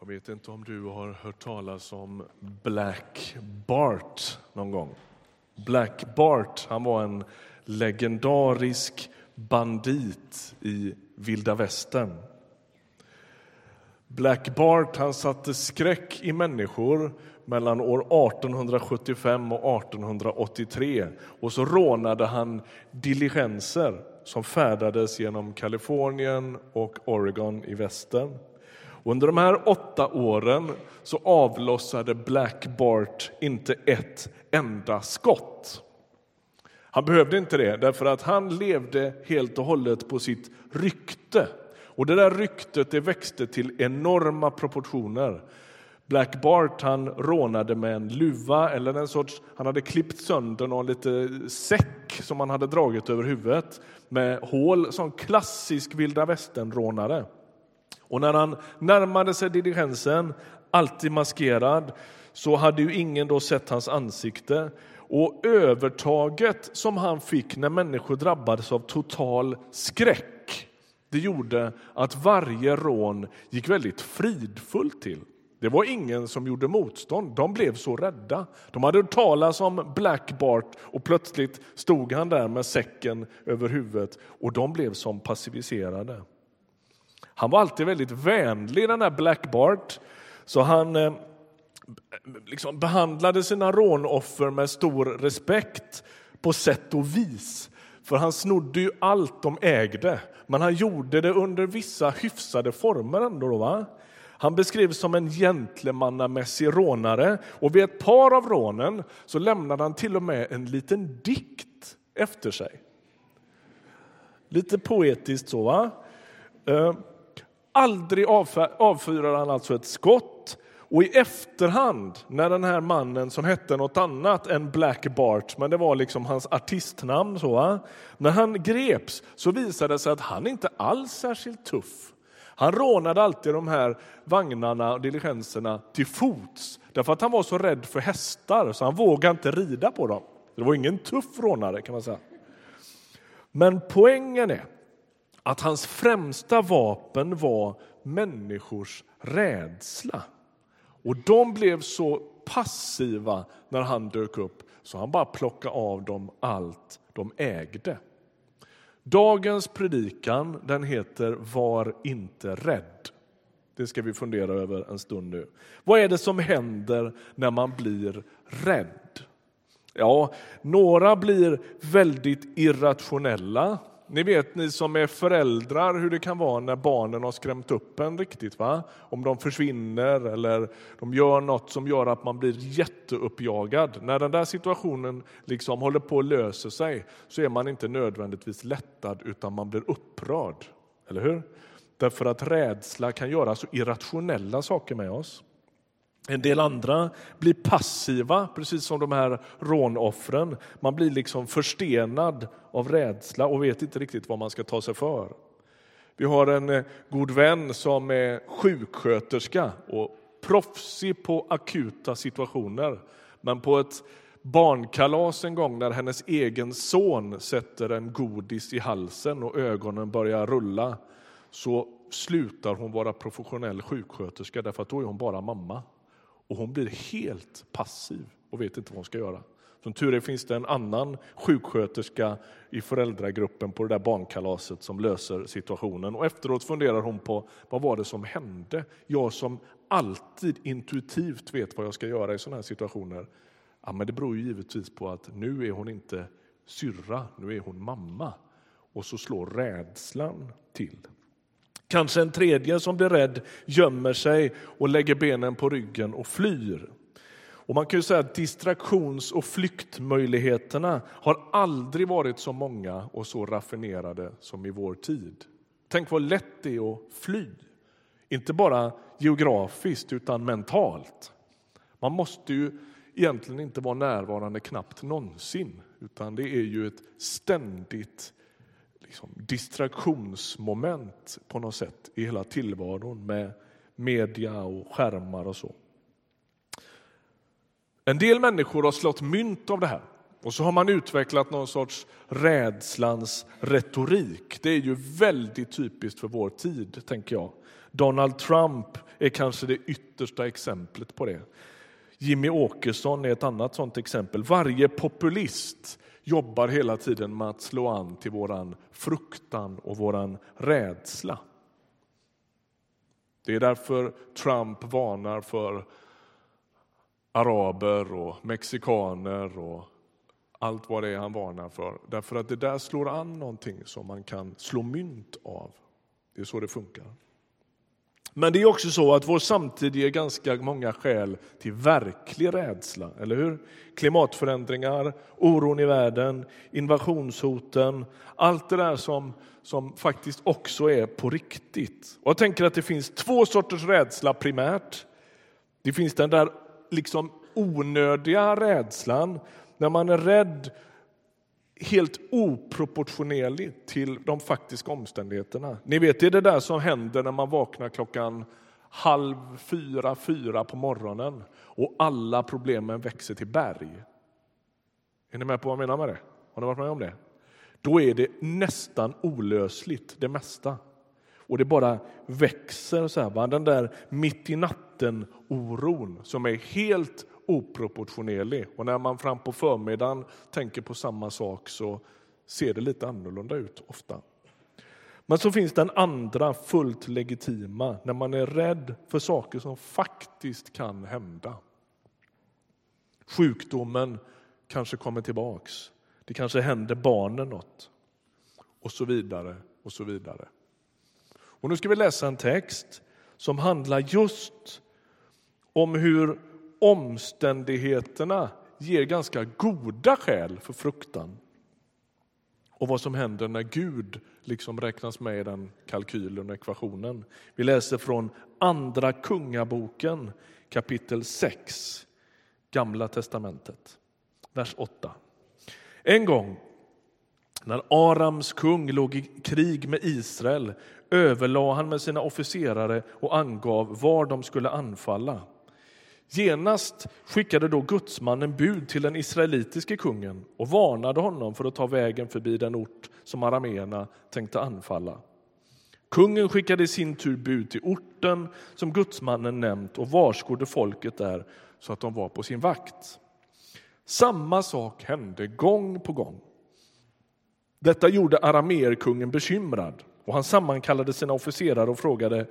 Jag vet inte om du har hört talas om Black Bart någon gång. Black Bart han var en legendarisk bandit i vilda västern. Black Bart han satte skräck i människor mellan år 1875 och 1883 och så rånade han diligenser som färdades genom Kalifornien och Oregon i västern. Under de här åtta åren så avlossade Black Bart inte ett enda skott. Han behövde inte det, därför att han levde helt och hållet på sitt rykte. Och det där ryktet det växte till enorma proportioner. Black Bart han rånade med en luva eller en sorts, han hade klippt sönder någon lite säck som han hade dragit över huvudet med hål som klassisk vilda västern-rånare. Och när han närmade sig diligensen, alltid maskerad, så hade ju ingen då sett hans ansikte. Och övertaget som han fick när människor drabbades av total skräck det gjorde att varje rån gick väldigt fridfullt till. Det var ingen som gjorde motstånd. De blev så rädda. De hade hört talas om Black Bart och plötsligt stod han där med säcken över huvudet och de blev som passiviserade. Han var alltid väldigt vänlig, den där Black Bart. Så han eh, liksom behandlade sina rånoffer med stor respekt på sätt och vis. För han snodde ju allt de ägde, men han gjorde det under vissa hyfsade former ändå. Då, va? Han beskrivs som en gentlemannamässig rånare och vid ett par av rånen så lämnade han till och med en liten dikt efter sig. Lite poetiskt så, va? Eh, Aldrig avfyrar han alltså ett skott och i efterhand, när den här mannen som hette något annat än Black Bart, men det var liksom hans artistnamn, så, när han greps så visade det sig att han inte alls särskilt tuff. Han rånade alltid de här vagnarna och diligenserna till fots därför att han var så rädd för hästar så han vågade inte rida på dem. Det var ingen tuff rånare kan man säga. Men poängen är att hans främsta vapen var människors rädsla. Och de blev så passiva när han dök upp så han bara plockade av dem allt de ägde. Dagens predikan den heter Var inte rädd. Det ska vi fundera över en stund nu. Vad är det som händer när man blir rädd? Ja, några blir väldigt irrationella ni vet, ni som är föräldrar, hur det kan vara när barnen har skrämt upp en riktigt. Va? Om de försvinner eller de gör något som gör att man blir jätteuppjagad. När den där situationen liksom håller på att lösa sig så är man inte nödvändigtvis lättad utan man blir upprörd. Eller hur? Därför att rädsla kan göra så irrationella saker med oss. En del andra blir passiva, precis som de här rånoffren. Man blir liksom förstenad av rädsla och vet inte riktigt vad man ska ta sig för. Vi har en eh, god vän som är sjuksköterska och proffsig på akuta situationer. Men på ett barnkalas en gång när hennes egen son sätter en godis i halsen och ögonen börjar rulla så slutar hon vara professionell sjuksköterska därför att då är hon bara mamma. Och hon blir helt passiv och vet inte vad hon ska göra. Som tur är finns det en annan sjuksköterska i föräldragruppen på det där barnkalaset som löser situationen. Och efteråt funderar hon på vad var det som hände? Jag som alltid intuitivt vet vad jag ska göra i sådana här situationer. Ja, men det beror ju givetvis på att nu är hon inte syrra, nu är hon mamma. Och så slår rädslan till. Kanske en tredje som blir rädd gömmer sig och lägger benen på ryggen och flyr. Och man kan ju säga att distraktions och flyktmöjligheterna har aldrig varit så många och så raffinerade som i vår tid. Tänk vad lätt det är att fly. Inte bara geografiskt, utan mentalt. Man måste ju egentligen inte vara närvarande knappt någonsin utan det är ju ett ständigt liksom, distraktionsmoment på något sätt i hela tillvaron med media och skärmar och så. En del människor har slått mynt av det här och så har man utvecklat någon sorts rädslans retorik. Det är ju väldigt typiskt för vår tid, tänker jag. Donald Trump är kanske det yttersta exemplet på det. Jimmy Åkesson är ett annat sånt exempel. Varje populist jobbar hela tiden med att slå an till våran fruktan och våran rädsla. Det är därför Trump varnar för araber och mexikaner och allt vad det är han varnar för. Därför att det där slår an någonting som man kan slå mynt av. Det är så det funkar. Men det är också så att vår samtid ger ganska många skäl till verklig rädsla, eller hur? Klimatförändringar, oron i världen, invasionshoten, allt det där som, som faktiskt också är på riktigt. Och jag tänker att det finns två sorters rädsla primärt. Det finns den där liksom onödiga rädslan, när man är rädd helt oproportionerligt till de faktiska omständigheterna. Ni vet, det är det där som händer när man vaknar klockan halv fyra, fyra på morgonen och alla problemen växer till berg. Är ni med på vad jag menar med det? Har ni varit med om det? Då är det nästan olösligt, det mesta. Och det bara växer. Så här, va? Den där mitt i natten-oron som är helt oproportionerlig. Och när man fram på förmiddagen tänker på samma sak så ser det lite annorlunda ut ofta. Men så finns den andra fullt legitima, när man är rädd för saker som faktiskt kan hända. Sjukdomen kanske kommer tillbaks. Det kanske händer barnen något. Och så vidare och så vidare. Och nu ska vi läsa en text som handlar just om hur omständigheterna ger ganska goda skäl för fruktan och vad som händer när Gud liksom räknas med i den kalkylen och ekvationen. Vi läser från Andra Kungaboken kapitel 6, Gamla testamentet, vers 8. En gång när Arams kung låg i krig med Israel överlade han med sina officerare och angav var de skulle anfalla. Genast skickade då gudsmannen bud till den israelitiske kungen och varnade honom för att ta vägen förbi den ort som arameerna tänkte anfalla. Kungen skickade i sin tur bud till orten som gudsmannen nämnt och varskodde folket där så att de var på sin vakt. Samma sak hände gång på gång. Detta gjorde arameerkungen bekymrad och han sammankallade sina officerare och frågade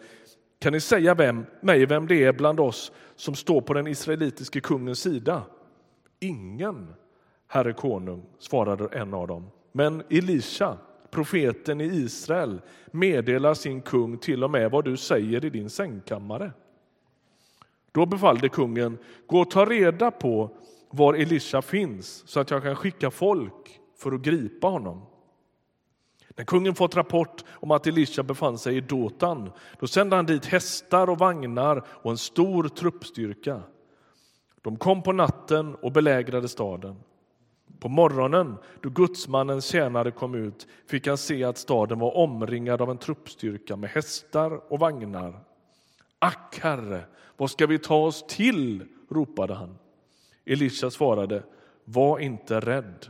kan ni säga vem, mig vem det är bland oss som står på den israelitiske kungens sida? Ingen, herre konung, svarade en av dem. Men Elisha, profeten i Israel, meddelar sin kung till och med vad du säger i din sängkammare. Då befallde kungen, gå och ta reda på var Elisha finns så att jag kan skicka folk för att gripa honom. När kungen fått rapport om att Elisha befann sig i Dotan då sände han dit hästar och vagnar och en stor truppstyrka. De kom på natten och belägrade staden. På morgonen, då gudsmannens tjänare kom ut fick han se att staden var omringad av en truppstyrka med hästar och vagnar. Ack, herre, vad ska vi ta oss till? ropade han. Elisha svarade, var inte rädd.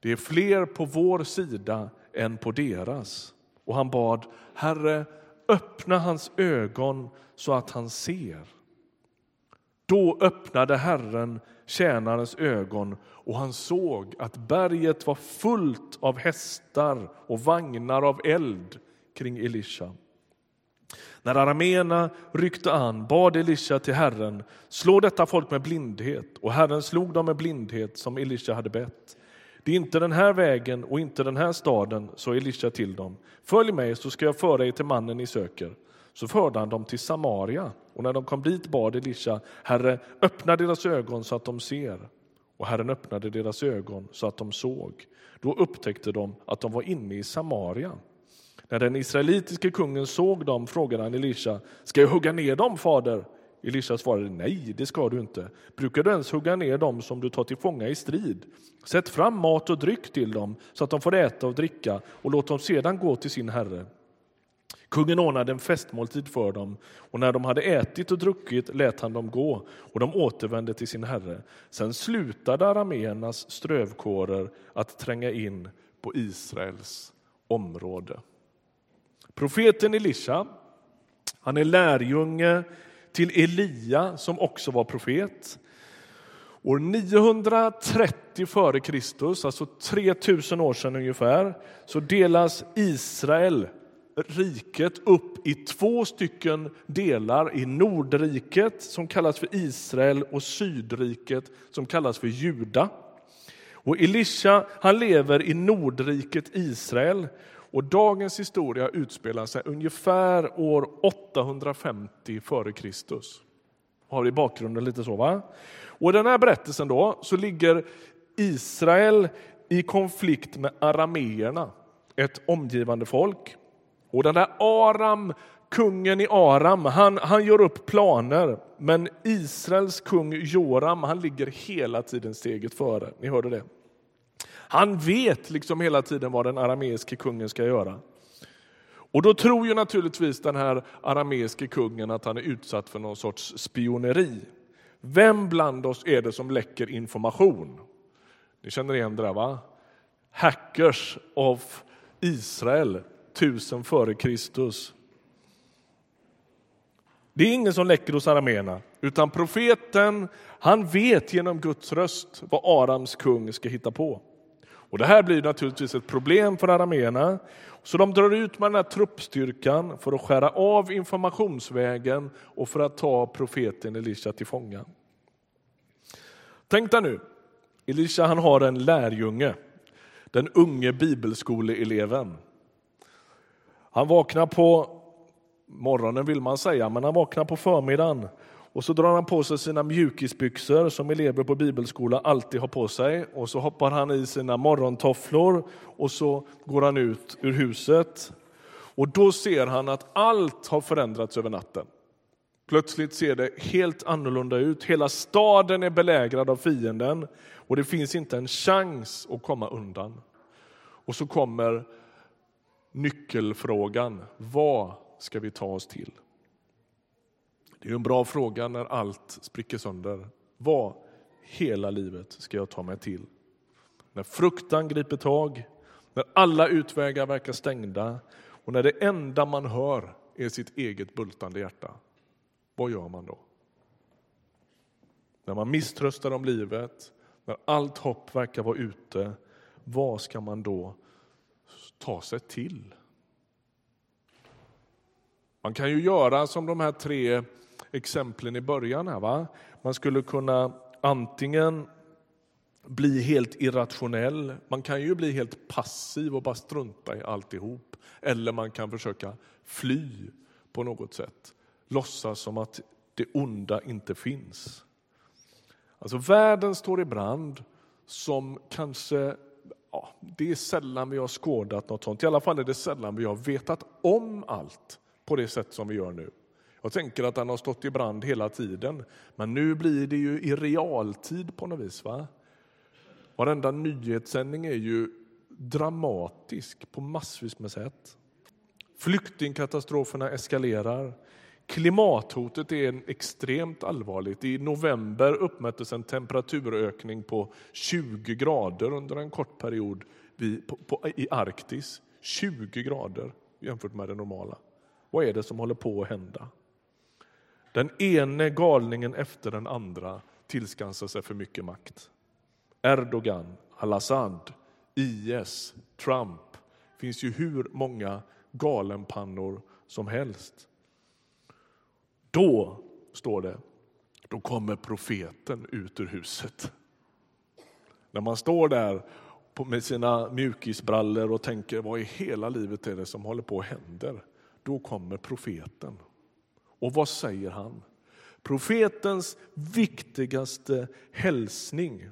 Det är fler på vår sida än på deras. Och han bad, Herre, öppna hans ögon så att han ser. Då öppnade Herren tjänarens ögon och han såg att berget var fullt av hästar och vagnar av eld kring Elisha. När aramena ryckte an bad Elisha till Herren, slå detta folk med blindhet, och Herren slog dem med blindhet som Elisha hade bett. Det är inte den här vägen och inte den här staden, sa Elisha till dem. Följ mig så ska jag föra er till mannen ni söker. Så förde han dem till Samaria och när de kom dit bad Elisha, Herre, öppna deras ögon så att de ser. Och Herren öppnade deras ögon så att de såg. Då upptäckte de att de var inne i Samaria. När den israelitiske kungen såg dem frågade han Elisha, ska jag hugga ner dem, fader? Elisha svarade, nej, det ska du inte. Brukar du ens hugga ner dem som du tar till fånga i strid? Sätt fram mat och dryck till dem så att de får äta och dricka och låt dem sedan gå till sin herre. Kungen ordnade en festmåltid för dem och när de hade ätit och druckit lät han dem gå och de återvände till sin herre. Sen slutade arameernas strövkårer att tränga in på Israels område. Profeten Elisha Han är lärjunge till Elia som också var profet. År 930 före Kristus, alltså 3000 år sedan ungefär, så delas Israel, riket, upp i två stycken delar. I Nordriket, som kallas för Israel, och Sydriket, som kallas för Juda. Och Elisha han lever i Nordriket Israel och dagens historia utspelar sig ungefär år 850 före Kristus. Har i bakgrunden lite så va? Och i den här berättelsen då så ligger Israel i konflikt med arameerna, ett omgivande folk. Och den där Aram, kungen i Aram, han, han gör upp planer. Men Israels kung Joram, han ligger hela tiden steget före. Ni hörde det. Han vet liksom hela tiden vad den arameiske kungen ska göra. Och då tror ju naturligtvis den här arameiske kungen att han är utsatt för någon sorts spioneri. Vem bland oss är det som läcker information? Ni känner igen det där va? Hackers of Israel, tusen före Kristus. Det är ingen som läcker hos arameerna, utan profeten han vet genom Guds röst vad Arams kung ska hitta på. Och Det här blir naturligtvis ett problem för arameerna. Så de drar ut med den här truppstyrkan för att skära av informationsvägen och för att ta profeten Elisha till fånga. Tänk dig nu, Elisha han har en lärjunge, den unge bibelskoleeleven. Han vaknar på morgonen vill man säga, men han vaknar på förmiddagen och så drar han på sig sina mjukisbyxor som elever på bibelskola alltid har på sig. Och så hoppar han i sina morgontofflor och så går han ut ur huset. Och då ser han att allt har förändrats över natten. Plötsligt ser det helt annorlunda ut. Hela staden är belägrad av fienden och det finns inte en chans att komma undan. Och så kommer nyckelfrågan. Vad ska vi ta oss till? Det är en bra fråga när allt spricker sönder. Vad hela livet ska jag ta mig till? När fruktan griper tag, när alla utvägar verkar stängda och när det enda man hör är sitt eget bultande hjärta. Vad gör man då? När man misströstar om livet, när allt hopp verkar vara ute, vad ska man då ta sig till? Man kan ju göra som de här tre exemplen i början. Här, va? Man skulle kunna antingen bli helt irrationell, man kan ju bli helt passiv och bara strunta i alltihop. Eller man kan försöka fly på något sätt, låtsas som att det onda inte finns. Alltså världen står i brand som kanske, ja, det är sällan vi har skådat något sånt. I alla fall är det sällan vi har vetat om allt på det sätt som vi gör nu. Jag tänker att den har stått i brand hela tiden, men nu blir det ju i realtid på något vis. Va? Varenda nyhetssändning är ju dramatisk på massvis med sätt. Flyktingkatastroferna eskalerar. Klimathotet är extremt allvarligt. I november uppmättes en temperaturökning på 20 grader under en kort period i Arktis. 20 grader jämfört med det normala. Vad är det som håller på att hända? Den ene galningen efter den andra tillskansar sig för mycket makt. Erdogan, al-Assad, IS, Trump. Det finns ju hur många galenpannor som helst. Då, står det, då kommer profeten ut ur huset. När man står där med sina mjukisbrallor och tänker vad i hela livet är det som håller på att hända? Då kommer profeten. Och vad säger han? Profetens viktigaste hälsning.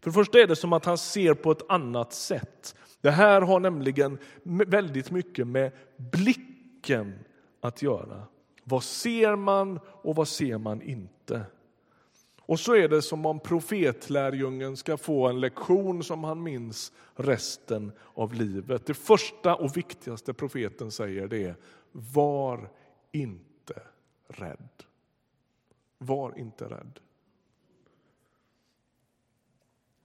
För det första är det som att han ser på ett annat sätt. Det här har nämligen väldigt mycket med blicken att göra. Vad ser man och vad ser man inte? Och så är det som om profetlärjungen ska få en lektion som han minns resten av livet. Det första och viktigaste profeten säger det är var inte rädd. Var inte rädd.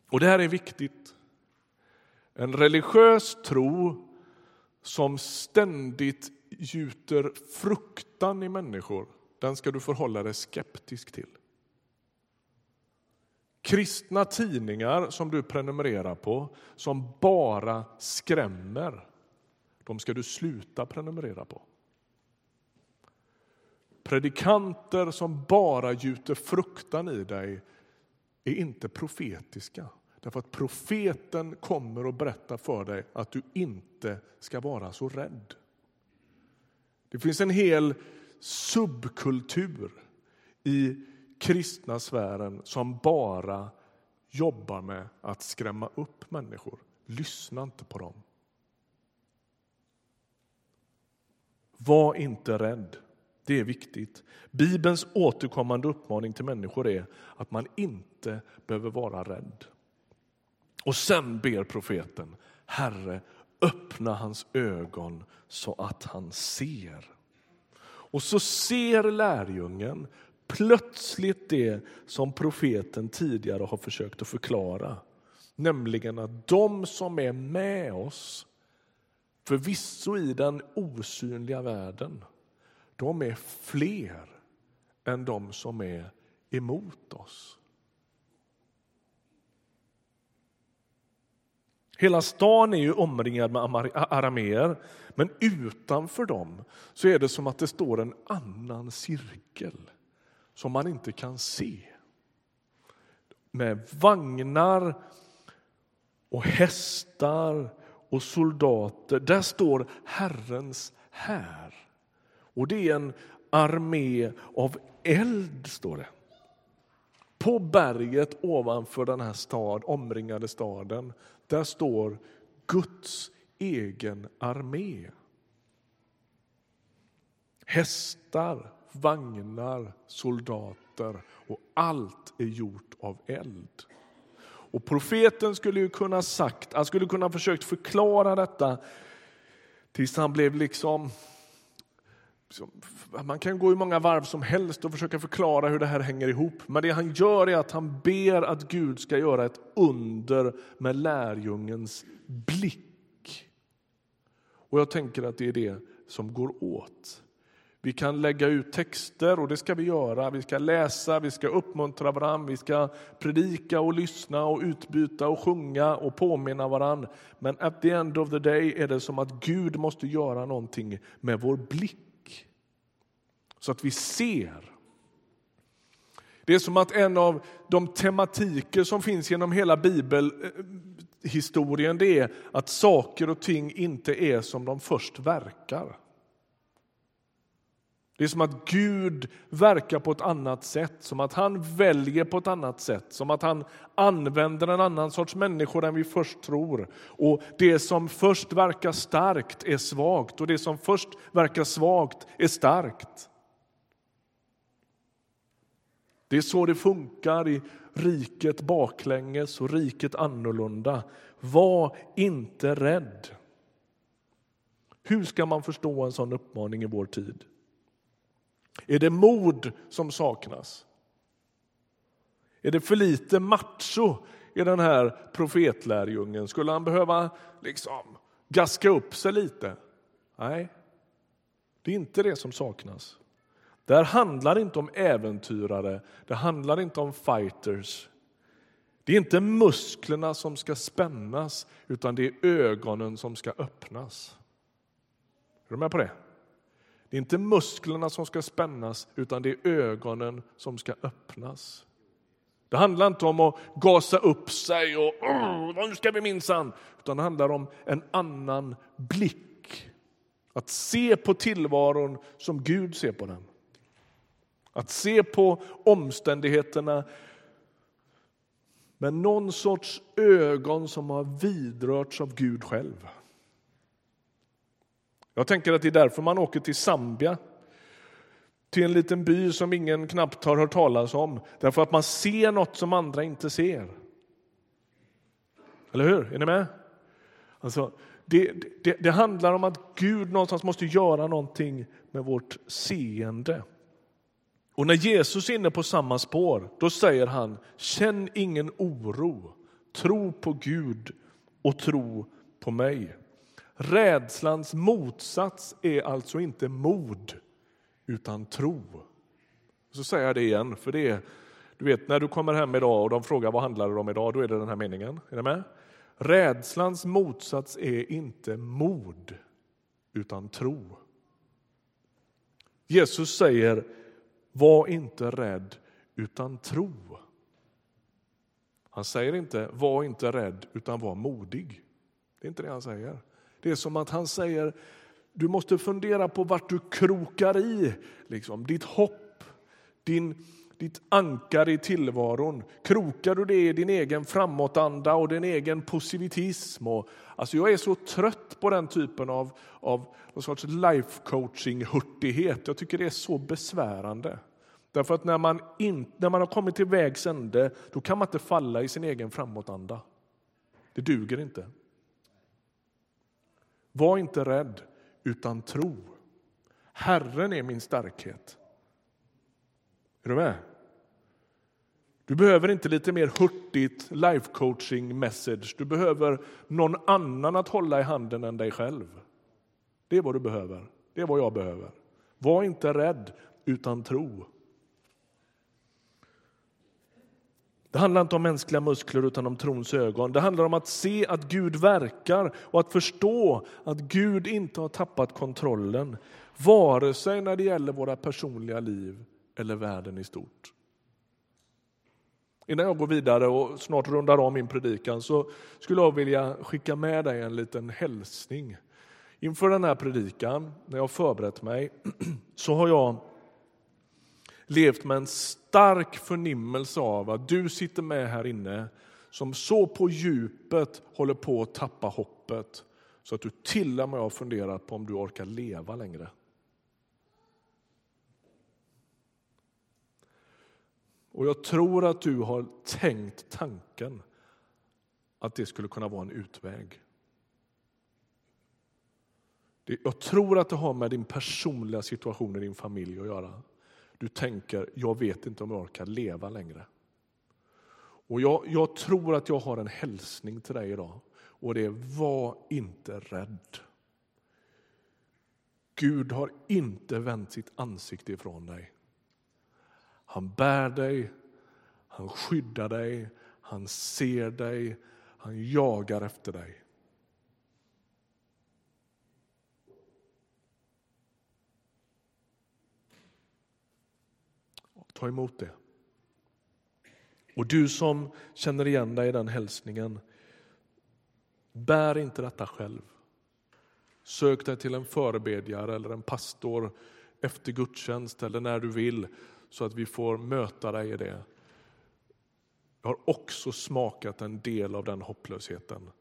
Och det här är viktigt. En religiös tro som ständigt gjuter fruktan i människor, den ska du förhålla dig skeptisk till. Kristna tidningar som du prenumererar på, som bara skrämmer, de ska du sluta prenumerera på. Predikanter som bara gjuter fruktan i dig är inte profetiska. Därför att profeten kommer att berätta för dig att du inte ska vara så rädd. Det finns en hel subkultur i kristna sfären som bara jobbar med att skrämma upp människor. Lyssna inte på dem. Var inte rädd. Det är viktigt. Bibelns återkommande uppmaning till människor är att man inte behöver vara rädd. Och sen ber profeten, Herre, öppna hans ögon så att han ser. Och så ser lärjungen plötsligt det som profeten tidigare har försökt att förklara. Nämligen att de som är med oss, förvisso i den osynliga världen, de är fler än de som är emot oss. Hela stan är ju omringad med arameer, men utanför dem så är det som att det står en annan cirkel som man inte kan se. Med vagnar och hästar och soldater. Där står Herrens här. Och det är en armé av eld, står det. På berget ovanför den här stad, omringade staden, där står Guds egen armé. Hästar, vagnar, soldater och allt är gjort av eld. Och profeten skulle ju kunna sagt, han skulle kunna försökt förklara detta tills han blev liksom man kan gå i många varv som helst och försöka förklara hur det här hänger ihop. Men det han gör är att han ber att Gud ska göra ett under med lärjungens blick. Och jag tänker att det är det som går åt. Vi kan lägga ut texter och det ska vi göra. Vi ska läsa, vi ska uppmuntra varandra, vi ska predika och lyssna och utbyta och sjunga och påminna varandra. Men at the end of the day är det som att Gud måste göra någonting med vår blick så att vi ser. Det är som att en av de tematiker som finns genom hela bibelhistorien det är att saker och ting inte är som de först verkar. Det är som att Gud verkar på ett annat sätt, som att han väljer på ett annat sätt, som att han använder en annan sorts människor än vi först tror. Och Det som först verkar starkt är svagt och det som först verkar svagt är starkt. Det är så det funkar i riket baklänges och riket annorlunda. Var inte rädd. Hur ska man förstå en sån uppmaning i vår tid? Är det mod som saknas? Är det för lite macho i den här profetlärjungen? Skulle han behöva liksom gaska upp sig lite? Nej, det är inte det som saknas. Det här handlar inte om äventyrare, det handlar inte om fighters. Det är inte musklerna som ska spännas, utan det är ögonen som ska öppnas. Är du med på det? Det är inte musklerna som ska spännas, utan det är ögonen som ska öppnas. Det handlar inte om att gasa upp sig och nu ska vi minsann, utan det handlar om en annan blick. Att se på tillvaron som Gud ser på den. Att se på omständigheterna med någon sorts ögon som har vidrörts av Gud själv. Jag tänker att det är därför man åker till Zambia till en liten by som ingen knappt har hört talas om. Därför att man ser något som andra inte ser. Eller hur? Är ni med? Alltså, det, det, det handlar om att Gud någonstans måste göra någonting med vårt seende. Och när Jesus är inne på samma spår, då säger han känn ingen oro, tro på Gud och tro på mig. Rädslans motsats är alltså inte mod, utan tro. Så säger jag det igen, för det är, du vet när du kommer hem idag och de frågar vad handlar det om idag, då är det den här meningen. Är ni med? Rädslans motsats är inte mod, utan tro. Jesus säger, var inte rädd, utan tro. Han säger inte, var inte rädd, utan var modig. Det är inte det han säger. Det är som att han säger, du måste fundera på vart du krokar i, liksom, ditt hopp, din, ditt ankare i tillvaron. Krokar du det i din egen framåtanda och din egen positivism? Och, alltså jag är så trött på den typen av, av någon sorts life coaching-hurtighet. Jag tycker det är så besvärande. Därför att när man, in, när man har kommit till vägs ände, då kan man inte falla i sin egen framåtanda. Det duger inte. Var inte rädd, utan tro. Herren är min starkhet. Är du med? Du behöver inte lite mer hurtigt life coaching message. Du behöver någon annan att hålla i handen än dig själv. Det är vad du behöver. Det är vad jag behöver. Var inte rädd, utan tro. Det handlar inte om mänskliga muskler utan om trons ögon. Det handlar om att se att Gud verkar och att förstå att Gud inte har tappat kontrollen vare sig när det gäller våra personliga liv eller världen i stort. Innan jag går vidare och snart rundar av min predikan så skulle jag vilja skicka med dig en liten hälsning. Inför den här predikan, när jag har förberett mig, så har jag levt med en stark förnimmelse av att du sitter med här inne som så på djupet håller på att tappa hoppet så att du till och med har funderat på om du orkar leva längre. Och jag tror att du har tänkt tanken att det skulle kunna vara en utväg. Jag tror att det har med din personliga situation i din familj att göra. Du tänker, jag vet inte om jag orkar leva längre. Och jag, jag tror att jag har en hälsning till dig idag. Och det är, var inte rädd. Gud har inte vänt sitt ansikte ifrån dig. Han bär dig, han skyddar dig, han ser dig, han jagar efter dig. Ta emot det. Och du som känner igen dig i den hälsningen, bär inte detta själv. Sök dig till en förebedjare eller en pastor efter gudstjänst eller när du vill så att vi får möta dig i det. Jag har också smakat en del av den hopplösheten.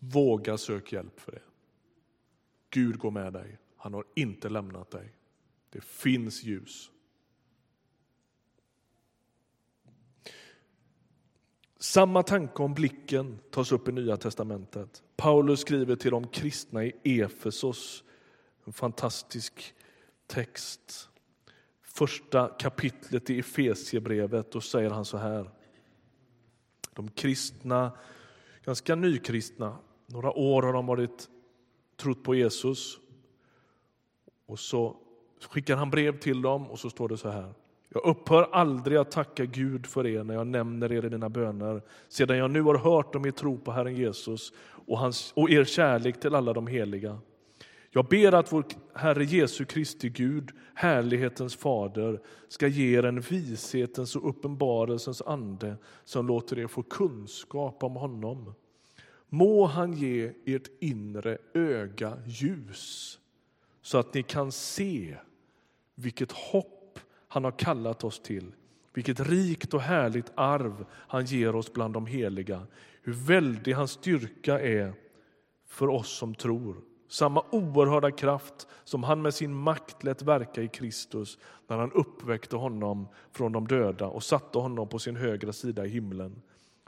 Våga sök hjälp för det. Gud går med dig. Han har inte lämnat dig. Det finns ljus. Samma tanke om blicken tas upp i Nya testamentet. Paulus skriver till de kristna i Efesos, en fantastisk text. Första kapitlet i Efesiebrevet, då säger han så här. De kristna, ganska nykristna, några år har de varit trott på Jesus. Och så skickar han brev till dem och så står det så här. Jag upphör aldrig att tacka Gud för er när jag nämner er i mina böner sedan jag nu har hört om er tro på Herren Jesus och, hans, och er kärlek till alla de heliga. Jag ber att vår Herre Jesu Kristi Gud, härlighetens fader, ska ge er en vishetens och uppenbarelsens ande som låter er få kunskap om honom. Må han ge ert inre öga ljus så att ni kan se vilket hopp han har kallat oss till. Vilket rikt och härligt arv han ger oss bland de heliga. Hur väldig hans styrka är för oss som tror. Samma oerhörda kraft som han med sin makt lät verka i Kristus när han uppväckte honom från de döda och satte honom på sin högra sida i himlen.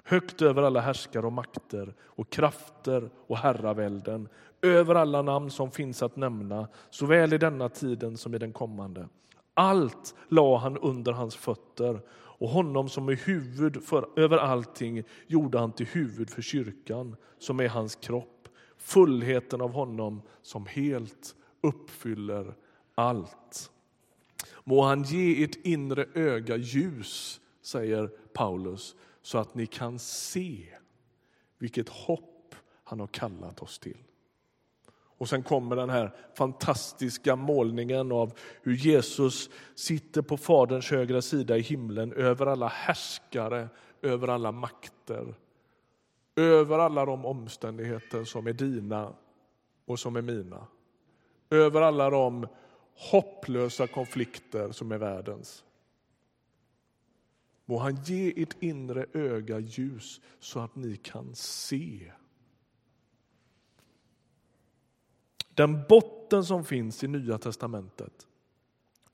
Högt över alla härskare och makter och krafter och herravälden, över alla namn som finns att nämna, såväl i denna tiden som i den kommande. Allt la han under hans fötter och honom som är huvud för, över allting gjorde han till huvud för kyrkan som är hans kropp fullheten av honom som helt uppfyller allt. Må han ge ert inre öga ljus, säger Paulus, så att ni kan se vilket hopp han har kallat oss till. Och sen kommer den här fantastiska målningen av hur Jesus sitter på Faderns högra sida i himlen över alla härskare, över alla makter, över alla de omständigheter som är dina och som är mina. Över alla de hopplösa konflikter som är världens. Må han ge ert inre öga ljus så att ni kan se. Den botten som finns i Nya testamentet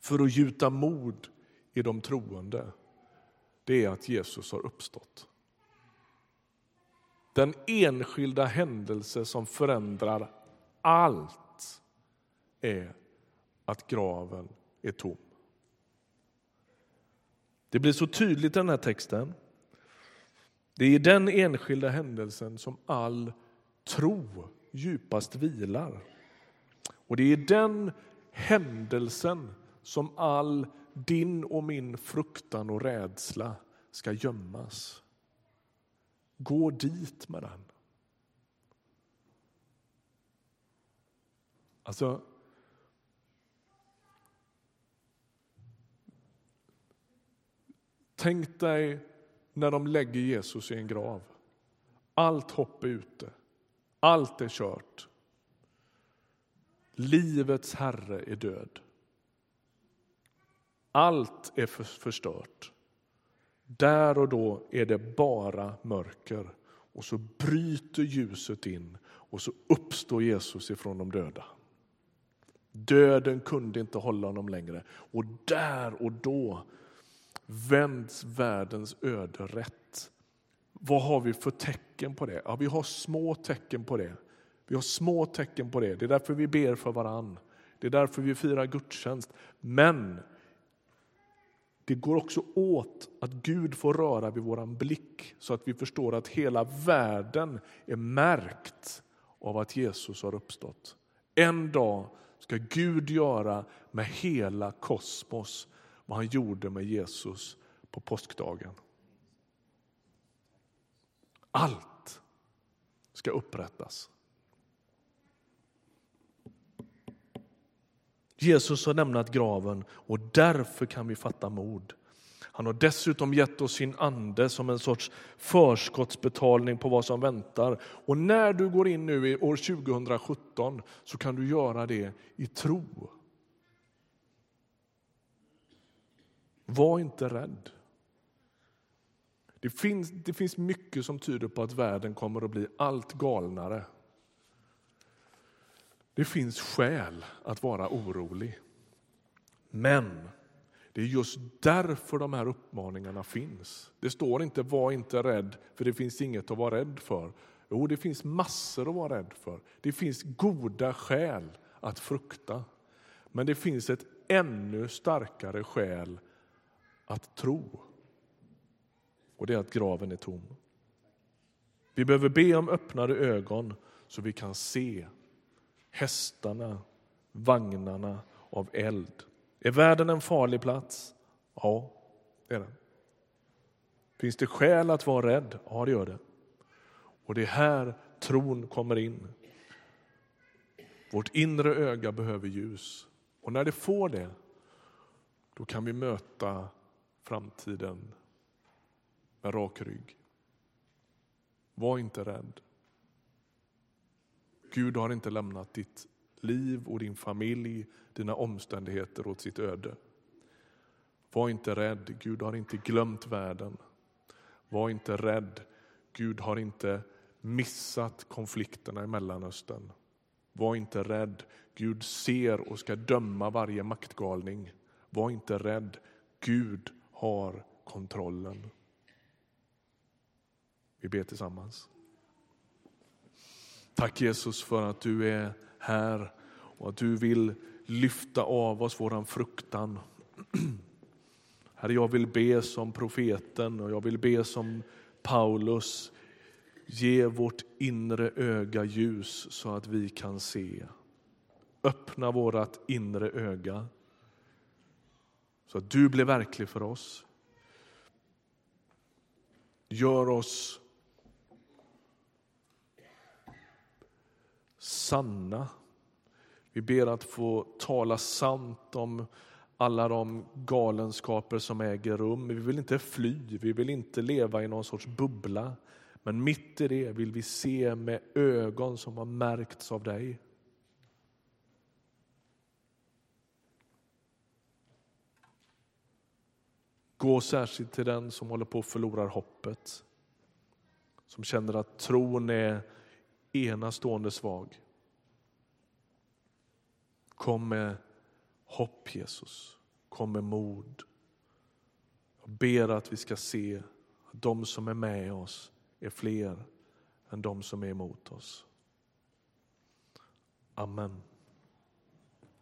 för att gjuta mod i de troende, det är att Jesus har uppstått. Den enskilda händelse som förändrar allt är att graven är tom. Det blir så tydligt i den här texten. Det är i den enskilda händelsen som all tro djupast vilar. Och det är i den händelsen som all din och min fruktan och rädsla ska gömmas. Gå dit med den. Alltså, Tänk dig när de lägger Jesus i en grav. Allt hopp är ute. Allt är kört. Livets herre är död. Allt är förstört. Där och då är det bara mörker och så bryter ljuset in och så uppstår Jesus ifrån de döda. Döden kunde inte hålla honom längre och där och då vänds världens öde rätt. Vad har vi för tecken på det? Ja, vi har små tecken på det. Vi har små tecken på det. Det är därför vi ber för varann. Det är därför vi firar gudstjänst. Men det går också åt att Gud får röra vid vår blick så att vi förstår att hela världen är märkt av att Jesus har uppstått. En dag ska Gud göra med hela kosmos vad han gjorde med Jesus på påskdagen. Allt ska upprättas. Jesus har lämnat graven och därför kan vi fatta mod. Han har dessutom gett oss sin ande som en sorts förskottsbetalning på vad som väntar. Och när du går in nu i år 2017 så kan du göra det i tro. Var inte rädd. Det finns, det finns mycket som tyder på att världen kommer att bli allt galnare. Det finns skäl att vara orolig. Men det är just därför de här uppmaningarna finns. Det står inte var inte rädd, för det finns inget att vara rädd för. Jo, det finns massor att vara rädd för. Det finns goda skäl att frukta. Men det finns ett ännu starkare skäl att tro. Och det är att graven är tom. Vi behöver be om öppnade ögon så vi kan se hästarna, vagnarna av eld. Är världen en farlig plats? Ja, det är den. Finns det skäl att vara rädd? Ja, det gör det. Och det är här tron kommer in. Vårt inre öga behöver ljus. Och när det får det, då kan vi möta framtiden med rak rygg. Var inte rädd. Gud har inte lämnat ditt liv och din familj, dina omständigheter åt sitt öde. Var inte rädd, Gud har inte glömt världen. Var inte rädd, Gud har inte missat konflikterna i Mellanöstern. Var inte rädd, Gud ser och ska döma varje maktgalning. Var inte rädd, Gud har kontrollen. Vi ber tillsammans. Tack Jesus för att du är här och att du vill lyfta av oss våran fruktan. Herre, jag vill be som profeten och jag vill be som Paulus Ge vårt inre öga ljus så att vi kan se. Öppna vårt inre öga så att du blir verklig för oss. Gör oss sanna. Vi ber att få tala sant om alla de galenskaper som äger rum. Vi vill inte fly, vi vill inte leva i någon sorts bubbla. Men mitt i det vill vi se med ögon som har märkts av dig. Gå särskilt till den som håller på att förlora hoppet. Som känner att tron är enastående svag. Kom med hopp, Jesus. Kom med mod. Jag ber att vi ska se att de som är med oss är fler än de som är emot oss. Amen.